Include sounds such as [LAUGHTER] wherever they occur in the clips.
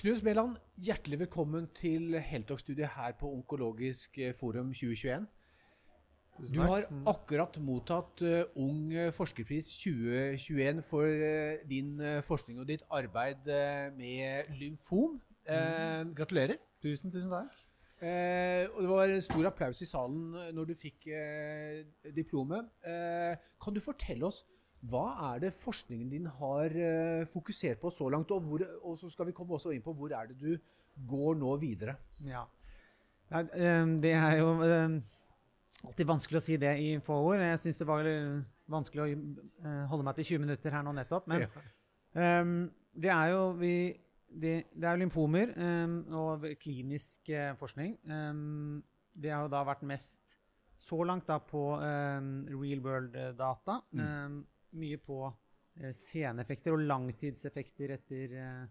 Knut Mæland, hjertelig velkommen til Heltalk-studiet her på Onkologisk eh, forum 2021. Du har akkurat mottatt eh, Ung forskerpris 2021 for eh, din eh, forskning og ditt arbeid eh, med lymfom. Eh, gratulerer. Tusen, tusen takk. Eh, og det var stor applaus i salen eh, når du fikk eh, diplomet. Eh, kan du fortelle oss hva er det forskningen din har eh, fokusert på så langt? Og, hvor, og så skal vi komme også inn på hvor er det du går nå videre? Ja. Eh, det er jo eh, alltid vanskelig å si det i få ord. Jeg syns det var vanskelig å holde meg til 20 minutter her nå nettopp. Men Ja. det er jo vi det, det er lymfomer og klinisk forskning. Det har jo da vært mest så langt da på real world-data. Mye på eh, seneffekter og langtidseffekter etter, eh,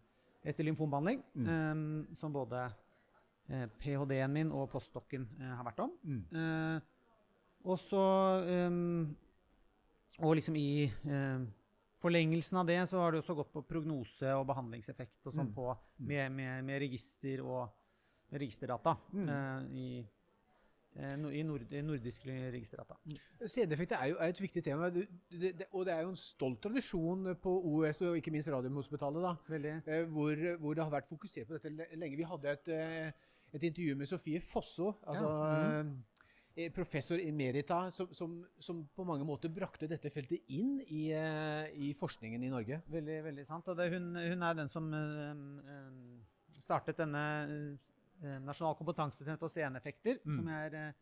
etter lymfombehandling. eh, som både eh, ph.d.-en min og postdokken eh, har vært om. Mm. Eh, og så eh, Og liksom i eh, forlengelsen av det så har det også gått på prognose og behandlingseffekt og sånn Mm. på med, med, med register og registerdata Mm. eh, i, i, nord, nordisk registerdata. Sceneeffekter er jo er et viktig tema, det, det, og det er jo en stolt tradisjon på OUS og ikke minst Radiumhospitalet, da, eh, hvor, hvor det har vært fokusert på dette lenge. Vi hadde et, eh, et intervju med Sofie Fosso, altså eh, professor emerita, som, som, som på mange måter brakte dette feltet inn i, eh, i forskningen i Norge. Veldig, veldig sant. Og det, hun, hun er den som eh, eh, startet denne Nasjonal kompetansetjeneste på sceneeffekter, Mm. som jeg er, eh,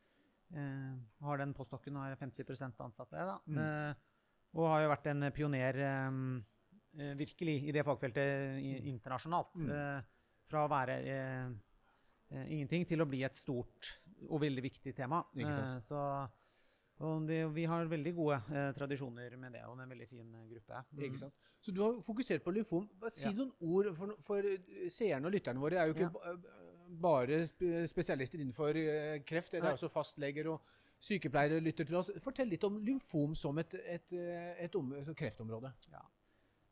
eh, har den postdokken og er 50 ansatt ved. Mm. Eh, og har jo vært en pioner eh, eh, virkelig i det fagfeltet i, internasjonalt. Mm. Eh, fra å være eh, eh, ingenting til å bli et stort og veldig viktig tema. Eh, så og det, vi har veldig gode eh, tradisjoner med det, og det er en veldig fin eh, gruppe. Mm. Ikke sant? Så du har fokusert på lymfom. Si Ja. noen ord, for, for seerne og lytterne våre er jo ikke Ja. Ba- bare spesialister innenfor eh, kreft. Det er også fastleger og sykepleiere lytter til oss. Fortell litt om lymfom som et, et, eh, et om, som kreftområde. Ja.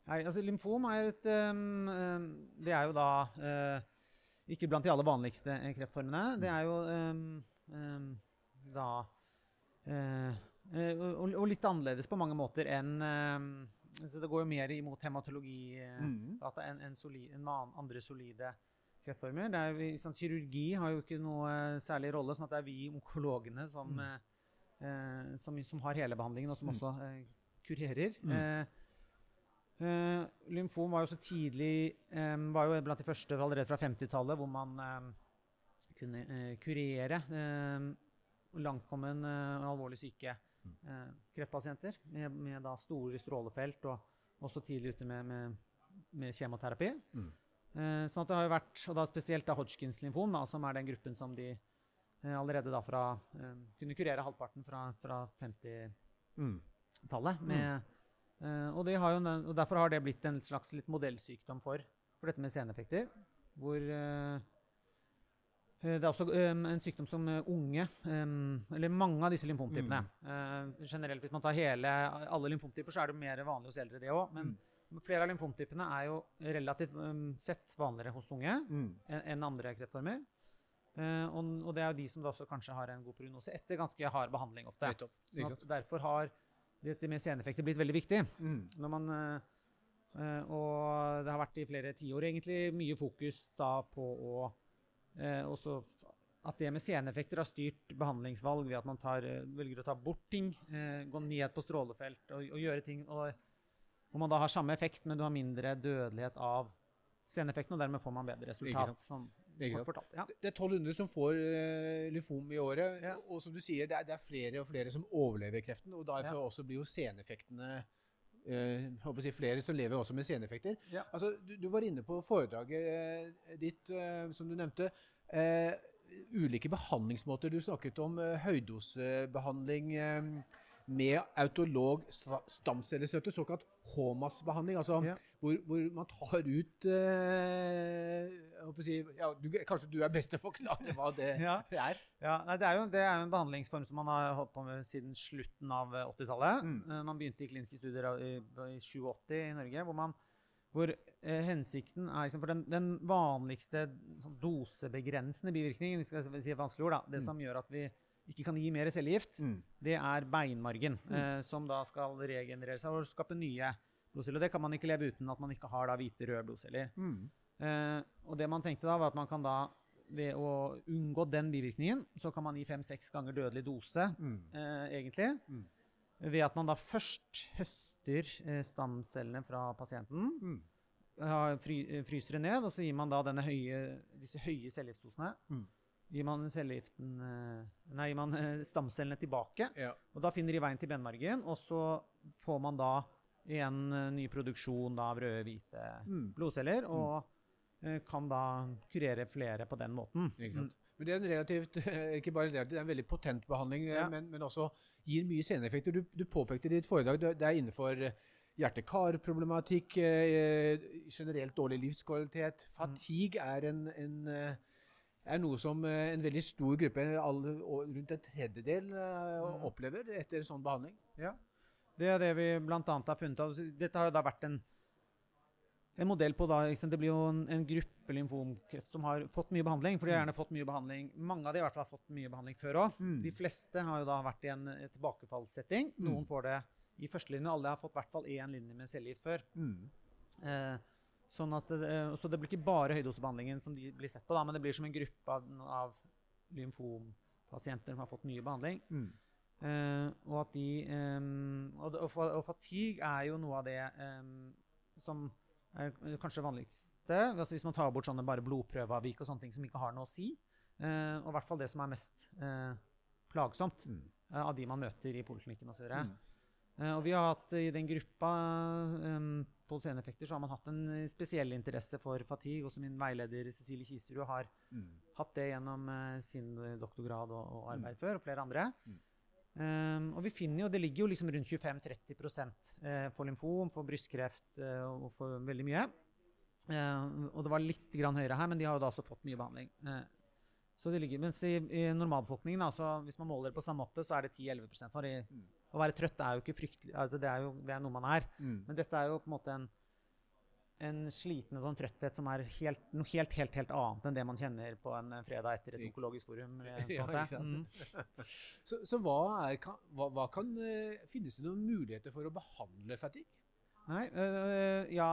Nei, altså Lymfom er et um, Det er jo da uh, ikke blant de aller vanligste kreftformene. Det er jo um, um, da uh, og, og litt annerledes på mange måter enn så Det går jo mer imot hematologi Mhm. enn en en andre solide kreftformer. Det er, sånn, kirurgi har jo ikke noe eh, særlig rolle, sånn at det er vi onkologene som, Mm. eh, eh, som, som har hele behandlingen, og som Mm. også eh, kurerer. Mm. Eh, eh, lymfom var jo så tidlig var jo blant de første allerede fra 50-tallet hvor man kunne eh, kurere langtkommen og alvorlig syke eh, kreftpasienter med, med da store strålefelt, og også tidlig ute med, med, med kjemoterapi. Mm. Eh, sånn at det har jo vært, og da spesielt da Hodgkins lymfom, som er den gruppen som de eh, allerede da fra eh, kunne kurere halvparten fra, fra 50-tallet. Mm. og, har jo, og derfor har det blitt en slags litt modellsykdom for, for dette med seneffekter. Hvor det er også en sykdom som unge, eller mange av disse lymfomtypene Mm. Generelt, hvis man tar hele, alle lymfomtyper, så er det mer vanlig hos eldre, det òg. Men flere av lymfomtypene er jo relativt um, sett vanligere hos unge Mm. enn andre kreftformer. Uh, og, og det er jo de som da også kanskje har en god prognose etter ganske hard behandling ofte. Sånn derfor har dette med seneffekter blitt veldig viktig. Mm. Når man, eh, og det har vært i flere tiår egentlig mye fokus da på å uh, også at det med seneffekter har styrt behandlingsvalg ved at man tar, velger å ta bort ting, gå ned på strålefelt og, og gjøre ting og, hvor man da har samme effekt, men du har mindre dødelighet av seneffekten, og dermed får man bedre resultat. Som fortalt. Ja. Det er 1200 som får uh, lymfom i året. Ja. Og som du sier, det er, det er flere og flere som overlever kreften. Og derfor Ja. også blir jo seneffektene uh, si flere som lever også med seneffekter. Altså, du, du var inne på foredraget uh, ditt, som du nevnte. Ulike behandlingsmåter. Du snakket om eh, høydosebehandling eh, med autolog sta- stamcellestøtte, såkalt HMAS-behandling. Altså Ja. hvor, hvor man tar ut eh, si, ja, du, Kanskje du er best til å forklare hva det [LAUGHS] Ja. er? Ja, nei, det, er jo, det er jo en behandlingsform som man har holdt på med siden slutten av eh, 80-tallet. Mm. Eh, Man begynte i kliniske studier i, i 87 i Norge, hvor man, Hvor eh, hensikten er liksom, For den, den vanligste sånn dosebegrensende bivirkningen, skal si vanskelig ord, da, det Mm. som gjør at vi ikke kan gi mer cellegift, Mm. det er beinmargen, Mm. eh, som da skal regenerere seg og skape nye blodceller. Det kan man ikke leve uten at man ikke har da hvite røde blodceller. Mm. Eh, og det man tenkte da, var at man kan da ved å unngå den bivirkningen, så kan man gi fem-seks ganger dødelig dose, Mm. eh, egentlig. Mm. Ved at man da først høster eh, stamcellene fra pasienten, Mm. fry, fryser det ned, og så gir man da denne høye, disse høye cellegiftdosene. Mm. Gir man cellegiften Nei, gir man eh, stamcellene tilbake. Ja. Og da finner de veien til benmargen, og så får man da igjen eh, ny produksjon da av røde, hvite Mm. blodceller, og mm. kan da kurere flere på den måten. Ikke sant? Men det er en relativt, ikke bare relativt, det er en veldig potent behandling, eh, Ja. men, men også gir mye seneffekter. Du, du påpekte i ditt foredrag det er innenfor hjerte-kar-problematikk, generelt dårlig livskvalitet. Fatigue er, en, en, er noe som eh, en veldig stor gruppe, rundt en tredjedel, eh, Mm. opplever etter sånn behandling. Ja. Det er det vi bl.a. har funnet. av. Dette har jo da vært en, en modell på da? Det blir jo en, en gruppe lymfomkreft som har fått mye behandling. For de har gjerne fått mye behandling. Mange av de i hvert fall har fått mye behandling før òg. Mm. De fleste har jo da vært i en tilbakefallssetting. tilbakefallssetting. Mm. Noen får det i førstelinje. Alle har fått i hvert fall én linje med cellegift før. Mm. Eh, sånn at det, eh, så det blir ikke bare høydosebehandlingen som de blir sett på, da, men det blir som en gruppe av, av lymfompasienter som har fått mye behandling. Mm. Uh, og at de um, og, og, og fatigue er jo noe av det um, som er kanskje det vanligste. Altså hvis man tar bort sånne bare blodprøveavvik og sånne ting som ikke har noe å si. Uh, og i hvert fall det som er mest uh, plagsomt Mm. av de man møter i poliklinikken osv. Mm. uh, og vi har hatt i den gruppa um, på seneffekter så har man hatt en spesiell interesse for fatigue. Også min veileder Cecilie Kiserud har Mm. hatt det gjennom eh, sin doktorgrad og, og arbeid Mm. før, og flere andre. Mm. Um, og vi finner jo, Det ligger jo liksom rundt 25-30 eh, for lymfom, for brystkreft eh, og for veldig mye. Uh, og det var litt grann høyere her, men de har jo da også fått mye behandling. Uh, så det ligger, Mens i, i normalbefolkningen, altså, hvis man måler det på samme måte, så er det 10-11% for i, Mm. Å være trøtt er jo ikke fryktelig altså, det, er jo, det er noe man er. Mm. Men dette er jo på en måte en, en sliten sånn trøtthet som er helt, noe helt, helt, helt annet enn det man kjenner på en fredag etter et onkologisk forum. eh, [LAUGHS] Ja? Mm. [LAUGHS] Så, så hva, er, kan, hva, hva kan eh, Finnes det noen muligheter for å behandle fatigue? Nei, øh, ja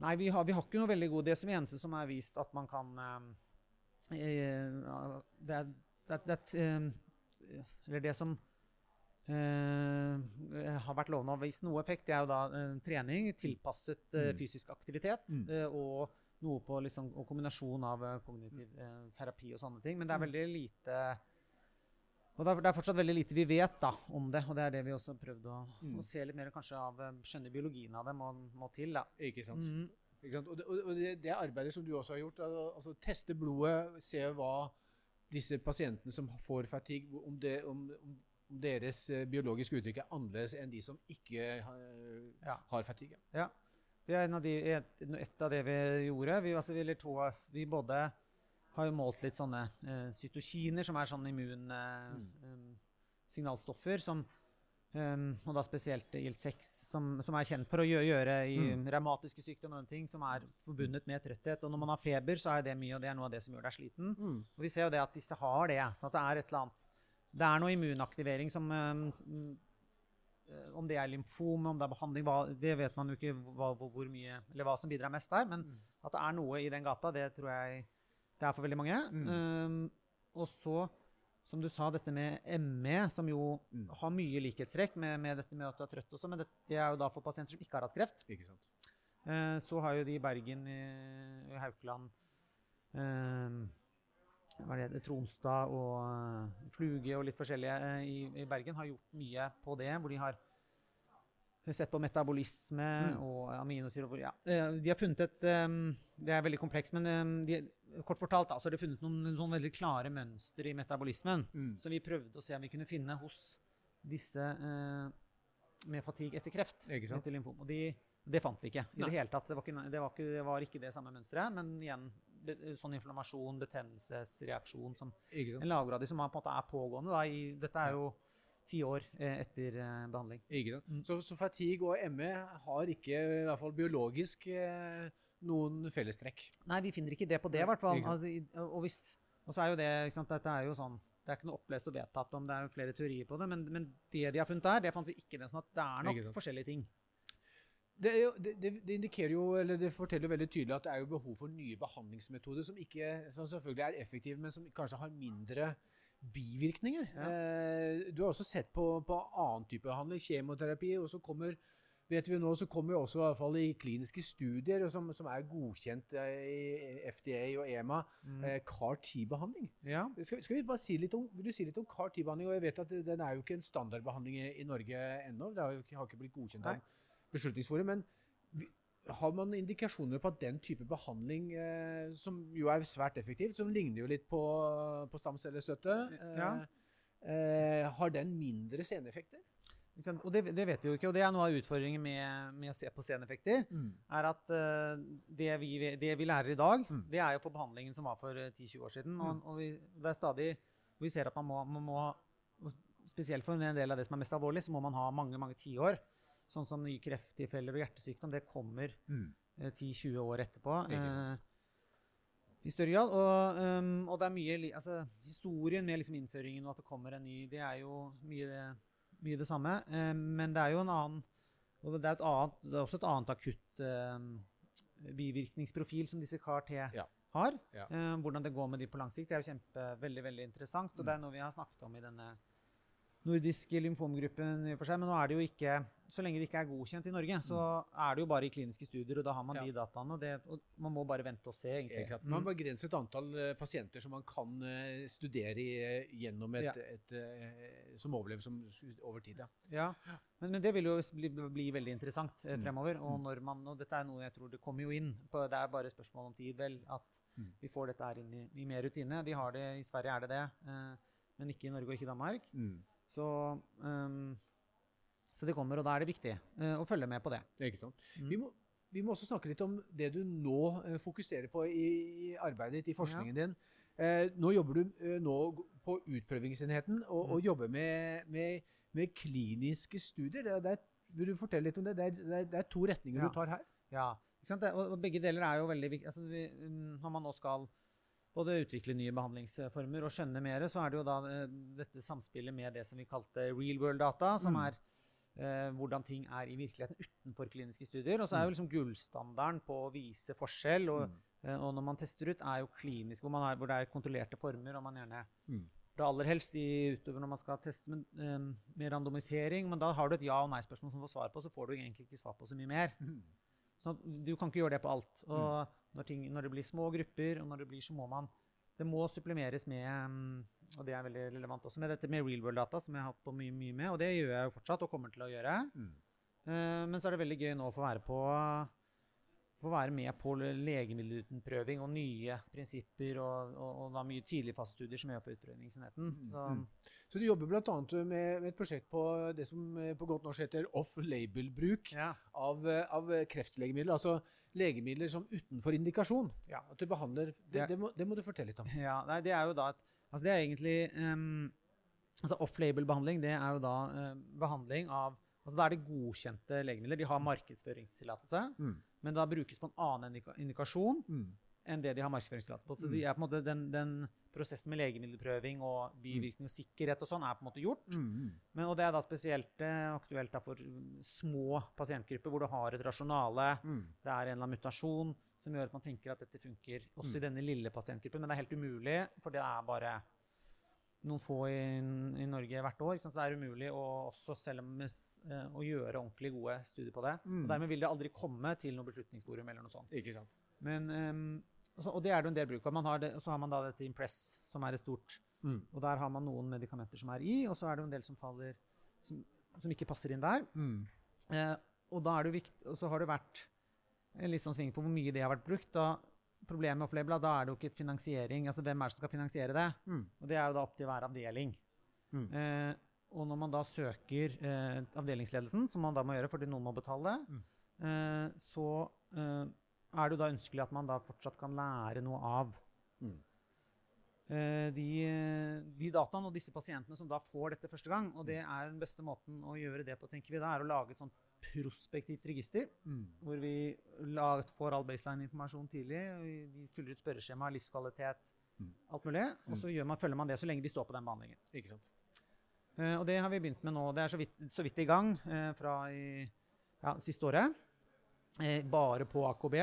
Nei, vi har, vi har ikke noe veldig god Det som eneste som er vist at man kan øh, Det er, det, det, Eller det som har vært lovende å vise noe effekt, det er jo da øh, trening, tilpasset øh, Mm. fysisk aktivitet Mm. og noe på liksom, og kombinasjon av kognitiv terapi og sånne ting. Men det er Mm. veldig lite og det er, fortsatt veldig lite vi vet da, om det, og det er det vi også har prøvd å, Mm. å se litt mer kanskje av skjønne biologien av det må, må til. da. Ikke sant? Mm. Ikke sant? Og, det, og det, det arbeidet som du også har gjort, er altså teste blodet, se hva disse pasientene som får fatigue, om, det, om om deres eh, biologiske uttrykk er annerledes enn de som ikke har, Ja. har fatigue. Ja. Det er en av de, et, et av det vi gjorde. Vi, altså, vi, to, vi både har jo målt litt sånne eh, cytokiner, som er sånne immunsignalstoffer, som Um, og da spesielt IL-6, som, som er kjent for å gjøre, gjøre i Mm. revmatiske sykdommer og ting, som er forbundet med trøtthet. Og når man har feber, så er det mye, og det er noe av det som gjør deg sliten. Og vi ser jo det at disse har det. sånn at det er et eller annet Det er noe immunaktivering som um, mm, eh, Om det er lymfom, om det er behandling, det vet man jo ikke hva, hvor, mye, eller hva som bidrar mest der. Men Mm. at det er noe i den gata, det tror jeg det er for veldig mange. Mm. Um, og så, som du sa, dette med ME, som jo Mm. har mye likhetstrekk med, med dette med at du er trøtt også, men det, det er jo da for pasienter som ikke har hatt kreft. Ikke sant? Uh, så har jo de i Bergen, i, Haukeland er det, Tronstad og eh, Fluge og litt forskjellige eh, i, i Bergen har gjort mye på det, hvor de har sett på metabolisme Mm. og aminosyre. Ja. Eh, De har funnet et Det er veldig komplekst, men de, kort fortalt da, så har de funnet noen, noen veldig klare mønster i metabolismen Mm. som vi prøvde å se om vi kunne finne hos disse eh, med fatigue etter kreft. Etter lymfom. Og de, det fant vi ikke i Nei. det hele tatt. Det var ikke det, var ikke, det var ikke det samme mønsteret, men igjen sånn inflammasjon, betennelsesreaksjon som en lavgradig som er, på en måte er pågående. Da, i, dette er jo ti år eh, etter eh, behandling. Mm. Så, så fatigue og ME har ikke, i hvert fall biologisk, eh, noen fellestrekk. Nei, vi finner ikke det på det, i hvert fall. Altså, og, hvis, og så er jo det Dette er jo sånn Det er ikke noe opplest og vedtatt om det er flere teorier på det, men, men det de har funnet der, det fant vi ikke. Det, sånn at det er nok forskjellige ting. Det, jo, det, det, indikerer jo, eller det forteller veldig tydelig at det er jo behov for nye behandlingsmetoder som ikke, som selvfølgelig er effektive, men som kanskje har mindre bivirkninger. Eh, du har også sett på, på annen type behandling, kjemoterapi, og så kommer vet vi nå, så kommer jo også i hvert fall i kliniske studier som, som er godkjent eh, i FDA og EMA, eh, CAR-10-behandling. Ja. Skal, skal vi bare si litt om, vil du si litt om CAR-10-behandling? Og jeg vet at Den er jo ikke en standardbehandling i, i Norge ennå. Det har jo ikke, har ikke blitt godkjent av Beslutningsforum. Men vi, har man indikasjoner på at den type behandling, eh, som jo er svært effektivt, som ligner jo litt på, på stamcellestøtte, eh, Ja. eh, har den mindre seneffekter? Og det, det vet vi jo ikke. Og det er noe av utfordringen med, med å se på seneffekter. er at eh, det, vi, det vi lærer i dag, Mm. det er jo på behandlingen som var for eh, 10-20 år siden. Og, og vi, det er stadig Vi ser at man må, man må Spesielt for en del av det som er mest alvorlig, så må man ha mange mange tiår. Sånn som nye krefttilfeller og hjertesykdom. Det kommer mm. 10-20 år etterpå. Eh, I større grad. Og, um, og det er mye altså, Historien med liksom innføringen og at det kommer en ny, det er jo mye det, mye det samme. Eh, men det er jo en annen og det er, et annet, det er også et annet akutt eh, bivirkningsprofil som disse CAR-T Ja. har. Ja. Eh, hvordan det går med de på lang sikt, det er jo kjempe, veldig veldig interessant. Og det er noe vi har snakket om i denne nordiske lymfomgruppen. i og for seg, Men nå er det jo ikke så lenge det ikke er godkjent i Norge, så er det jo bare i kliniske studier, og da har man Ja. de dataene. Og, det, og man må bare vente og se, egentlig. Ja, Man begrenser et antall eh, pasienter som man kan eh, studere eh, gjennom et, Ja. et, et som overlever som, over tid. Ja. Ja, men, men det vil jo bli, bli veldig interessant eh, Mm. fremover. Og, når man, og dette er noe jeg tror det kommer jo inn. På, det er bare spørsmål om tid, vel, at Mm. vi får dette her inn i, i mer rutine. De har det, I Sverige er det det, eh, men ikke i Norge og ikke i Danmark. Så, um, så det kommer, og da er det viktig uh, å følge med på det. Ikke sant? Mm. Vi, må, vi må også snakke litt om det du nå uh, fokuserer på i, i arbeidet ditt, i forskningen din. Uh, nå jobber du nå på utprøvingsenheten og, og Mm. jobber med, med, med kliniske studier. Det, det er, vil du fortelle litt om det? Det er, det er, to retninger Ja. du tar her. Ja, ikke og, og begge deler er jo veldig viktig. Altså, vi, mm, når man nå skal både utvikle nye behandlingsformer og skjønne mer, så er det jo da eh, dette samspillet med det som vi kalte real world data, som Mm. er eh, hvordan ting er i virkeligheten utenfor kliniske studier. Og så er Mm. jo liksom gullstandarden på å vise forskjell, og, eh, og når man tester ut, er jo klinisk, hvor, man er, hvor det er kontrollerte former, og man gjerne Mm. det aller helst i, utover når man skal teste med, eh, med randomisering, men da har du et ja- og nei-spørsmål som får svar på, så får du egentlig ikke svar på så mye mer. Sånn at du kan ikke gjøre det på alt. Og når, ting, når det blir små grupper, og når det blir, så må man Det må supplemeres med mm, Og det er veldig relevant også med dette med real world data, som jeg har hatt på mye, mye med, og det gjør jeg jo fortsatt og kommer til å gjøre. Mm. Uh, men så er det veldig gøy nå å få være på få være med på legemiddelutprøving og nye prinsipper og, og, og da mye tidligfasestudier som er gjør på utprøvingsenheten. Så, Mm. Så du jobber bl.a. Med, med et prosjekt på det som eh, på godt norsk heter off-label-bruk ja. av, eh, av kreftlegemidler. Altså legemidler som utenfor indikasjon. Ja. At du behandler det, det, må, det må du fortelle litt om. Ja, nei, det er jo da et, Altså det er egentlig um, altså Off-label-behandling det er jo da uh, behandling av altså Da er det godkjente legemidler. De har markedsføringstillatelse, Mm. men da brukes på en annen indikasjon Mm. enn det de har markedsføringstillatelse på. Så de er på en måte den, den prosessen med legemiddelprøving og bivirkning og sikkerhet og sånn er på en måte gjort. Mm. Men, og det er da spesielt eh, aktuelt da for mm, små pasientgrupper hvor du har et rasjonale. Mm. Det er en eller annen mutasjon som gjør at man tenker at dette funker også i denne lille pasientgruppen. Men det er helt umulig, for det er bare noen få i, i Norge hvert år. Så det er umulig å, også selv om, eh, å gjøre ordentlig gode studier på det. Mm. Og dermed vil det aldri komme til noe beslutningsforum eller noe sånt. Ikke sant. Men, ehm, så- og det er det en del bruk av. Man har det, og så har man da dette Impress, som er et stort Mm. Og der har man noen medikamenter som er i, og så er det en del som faller som, som ikke passer inn der. Mm. Eh, og da er det viktig, og så har det vært en litt sånn sving på hvor mye det har vært brukt. Da, problemet med off-label, da er det jo ikke finansiering. altså Hvem er det som skal finansiere det? Mm. Og det er jo da opp til hver avdeling. Mm. Eh, og når man da søker eh, avdelingsledelsen, som man da må gjøre fordi noen må betale, Mm. eh, så eh, er det jo da ønskelig at man da fortsatt kan lære noe av Mm. eh, de, de dataene og disse pasientene som da får dette første gang. Og det er den beste måten å gjøre det på, tenker vi da, er å lage et sånt prospektivt register. Mm. Hvor vi laget, får all baseline-informasjon tidlig. og De fyller ut spørreskjema, livskvalitet, Mm. alt mulig. Og så gjør man, følger man det så lenge de står på den behandlingen. Ikke sant. Eh, og det har vi begynt med nå. Det er så vidt, så vidt i gang eh, fra i, ja, siste året. Eh, bare på AKB,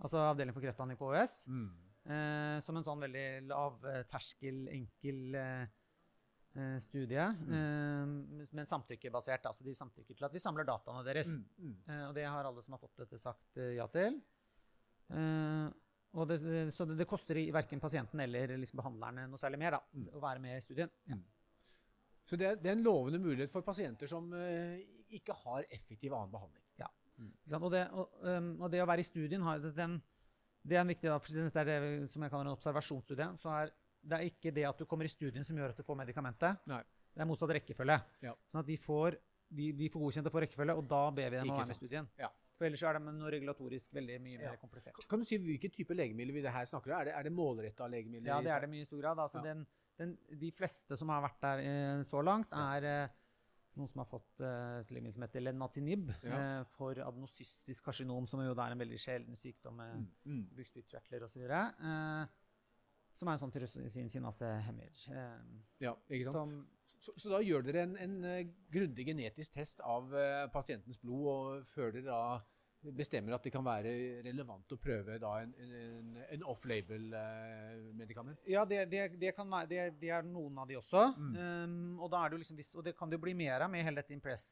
altså avdeling for kreftbehandling på OUS. Mm. Eh, som en sånn veldig lav terskel, enkel studie. Mm. Men samtykkebasert. Altså de samtykker til at vi samler dataene deres. Mm. Mm. Eh, og det har alle som har fått dette, sagt ja til. Eh, og det, så det, det koster verken pasienten eller liksom behandlerne noe særlig mer da, Mm. å være med i studien. Ja. Så det, er- det er en lovende mulighet for pasienter som uh, ikke har effektiv annen behandling. Ja. Mm. Og, det, og, um, og det å være i studien har, det- den, det er en viktig da, Dette er det som jeg kaller en observasjonsstudie. så er Det er ikke det at du kommer i studien som gjør at du får medikamentet. Nei. Det er motsatt rekkefølge. Ja. Sånn at de får, de, de får godkjent å få rekkefølge, og da ber vi dem Ikke å være med i studien. Ja. For ellers er det noe regulatorisk veldig mye Ja. mer komplisert. Kan du si hvilke type legemidler vi det her snakker om? Er det, er det målretta legemidler? Ja, det er det mye i stor grad. Altså, Ja. den, den, de fleste som har vært der eh, så langt, er eh, noen som har fått eh, legemiddel som heter lenatinib Ja. eh, for adenosystisk karsinom, som jo er en veldig sjelden sykdom med Mm. Mm. bukspyttkjertler osv. Eh, som er en sånn tyrosinkinasehemmer. Eh, Ja, ikke sant? som Så, så da gjør dere en, en eh, grundig genetisk test av eh, pasientens blod, og før dere da bestemmer at det kan være relevant å prøve da en, en, en off-label-medikament? Ja, det, det, det, kan være, det, det er noen av de også. Mm. Um, og, er liksom, og det kan det jo bli mer av med hele dette Impress.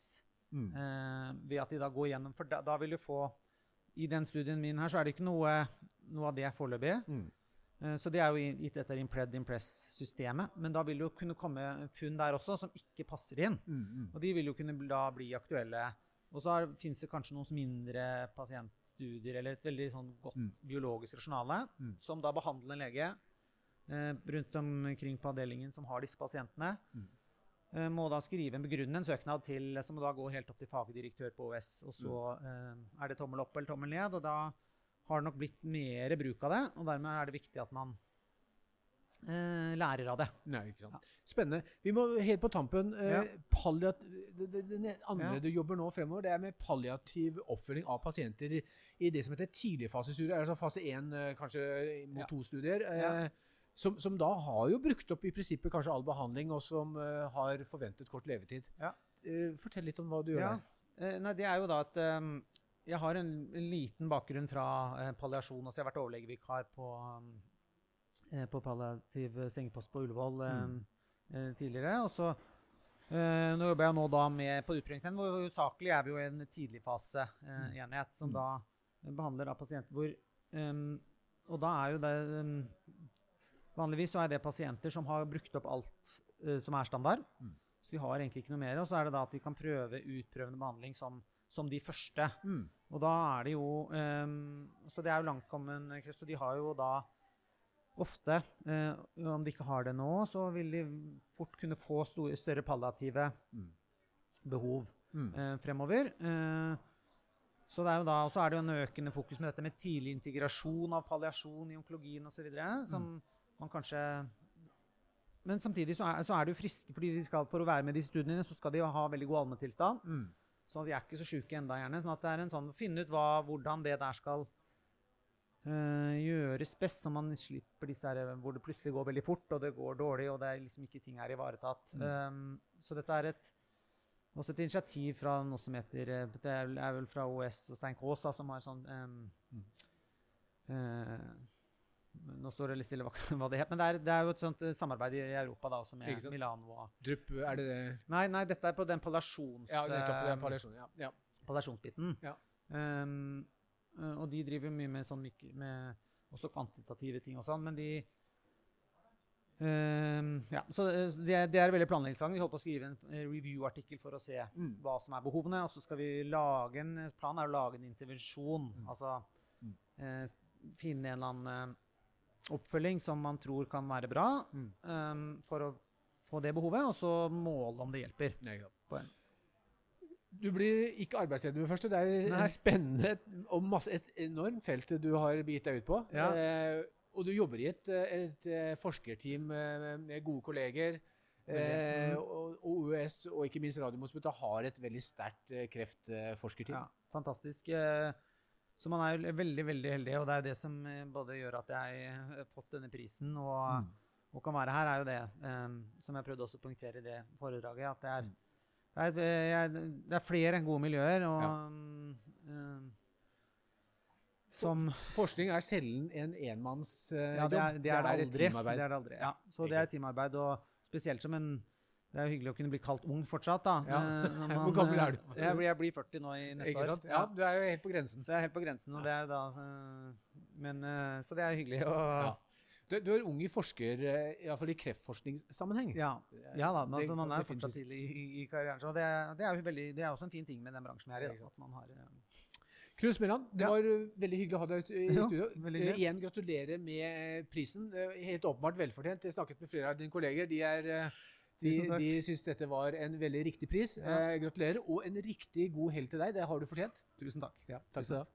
Mm. Uh, ved at de da går gjennom For da, da vil du få I den studien min her så er det ikke noe, noe av det foreløpig. Mm. Eh, Så det er jo gitt etter Impred Impress-systemet. Men da vil det jo kunne komme funn der også som ikke passer inn. Mm. Mm. Og de vil jo kunne da bli aktuelle. Og så fins det kanskje noen mindre pasientstudier eller et veldig sånn godt Mm. biologisk rasjonale, Mm. som da behandler en lege eh, rundt omkring på avdelingen som har disse pasientene. Mm. Eh, må da skrive en begrunnende søknad til, som da går helt opp til fagdirektør på OS. Og så eh, er det tommel opp eller tommel ned, og da har det nok blitt mer bruk av det. Og dermed er det viktig at man lærer av det. Nei, ikke sant. Spennende. Vi må helt på tampen eh, Ja. palliat det, det, andre Ja. du jobber nå fremover, det er med palliativ oppfølging av pasienter i, i det som heter tidligfasestudier, altså fase 1, eh, kanskje mot Ja. to studier. Eh, Ja. som, som da har jo brukt opp i prinsippet kanskje all behandling, og som eh, har forventet kort levetid. Ja. Eh, fortell litt om hva du gjør Ja. der. Eh, nei, det er jo da at um, jeg har en, en liten bakgrunn fra uh, palliasjon. Altså jeg har vært overlegevikar på, um, eh, på palliativ sengepost på Ullevål eh, Mm. eh, tidligere. Og så eh, nå jobber jeg nå da med på utprøvingsenheten, hvor hovedsakelig er vi jo i en tidligfaseenhet som Mm. da behandler da pasienter hvor Og da er jo det Vanligvis så er det pasienter som har brukt opp alt eh, som er standard. Mm. Så de har egentlig ikke noe mer. Og så er det da at de kan prøve utprøvende behandling som, som de første. Mm. Og da er det jo um, Så det er jo langtkommen kreft. Og de har jo da ofte, eh, om de ikke har det nå, så vil de fort kunne få store, større palliative Mm. behov Mm. eh, fremover. Eh, så det er jo da, og så er det jo en økende fokus med dette med tidlig integrasjon av palliasjon i onkologien osv. Som man kanskje Men samtidig så er, så er det jo friske, fordi de skal, for å være med i de studiene, så skal de jo ha veldig god allmenntilstand. Mm. Sånn at de er ikke så sjuke enda gjerne. Sånn at det er en sånn finne ut hva, hvordan det der skal eh, gjøres best, så man slipper disse her hvor det plutselig går veldig fort, og det går dårlig, og det er liksom ikke ting er ivaretatt. Um, så dette er et også et initiativ fra noe som heter eh, Det er vel- fra OS og Stein Kaasa, som har sånn um, eh, Nå står det litt stille hva, [LAUGHS] det het, men det er, det er jo et sånt eh, samarbeid i Europa da, også med? Milano og Drup, er det det? Nei, nei, dette er på den pallasjons... Ja, nettopp. Det eh, palliasjon. Ja. ja. pallasjonsbiten. Ja. Um, eh, og de driver mye med sånn med også kvantitative ting og sånn, men de um, Ja, så eh, det, er- det er veldig planleggingslang. Vi holder på å skrive en eh, review-artikkel for å se Mm. hva som er behovene, og så skal vi lage en plan er å lage en intervensjon. Altså Mm. eh, finne en eller annen eh, oppfølging som man tror kan være bra, Mm. um, for å få det behovet, og så måle om det hjelper. Ja, ja. Du blir ikke arbeidsledig med det første. Det er Nei. spennende og masse, et enormt felt du har begitt deg ut på. Ja. Eh, og du jobber i et, et, et, eh, forskerteam eh, med gode kolleger. Eh, og, og OUS og ikke minst Radiumhospitalet har et veldig sterkt eh, kreftforskerteam. Ja, fantastisk. Så man er jo veldig, veldig heldig, og det er jo det som både gjør at jeg har fått denne prisen og, Mm. og kan være her, er jo det um, som jeg prøvde også å poengtere i det foredraget, at det er, Mm. Det er, jeg, det er flere gode miljøer, og Ja. eh, som Forskning er sjelden en enmannsjobb. eh, Ja, det er det, er det aldri. teamarbeid. Det er det aldri. Ja. Så det er teamarbeid, og spesielt som en Det er jo hyggelig å kunne bli kalt ung fortsatt, da. Ja. eh, når [LAUGHS] Hvor gammel eh, er du? Jeg blir, jeg blir 40 nå i neste Ikke år. sant? Ja, du er jo helt på grensen. Så jeg er helt på grensen, og det er jo da eh, Men eh, Så det er hyggelig å Ja. Du, du er ung i forsker, eh, iallfall i kreftforskningssammenheng. Ja, ja da, men altså, man er fortsatt tidlig i, i karrieren. Så det, er- det er jo veldig, det er også en fin ting med den bransjen her. er. Da, at man har, eh, Knut Smeland, det Ja. var uh, veldig hyggelig å ha deg i studio. veldig Eh, igjen gratulerer med prisen. Er Helt åpenbart velfortjent. Jeg snakket med flere av dine kolleger. De, er, eh, de, de syns dette var en veldig riktig pris. Ja. Eh, gratulerer. Og en riktig god helg til deg. Det har du fortjent. tusen takk. Ja, takk skal du ha.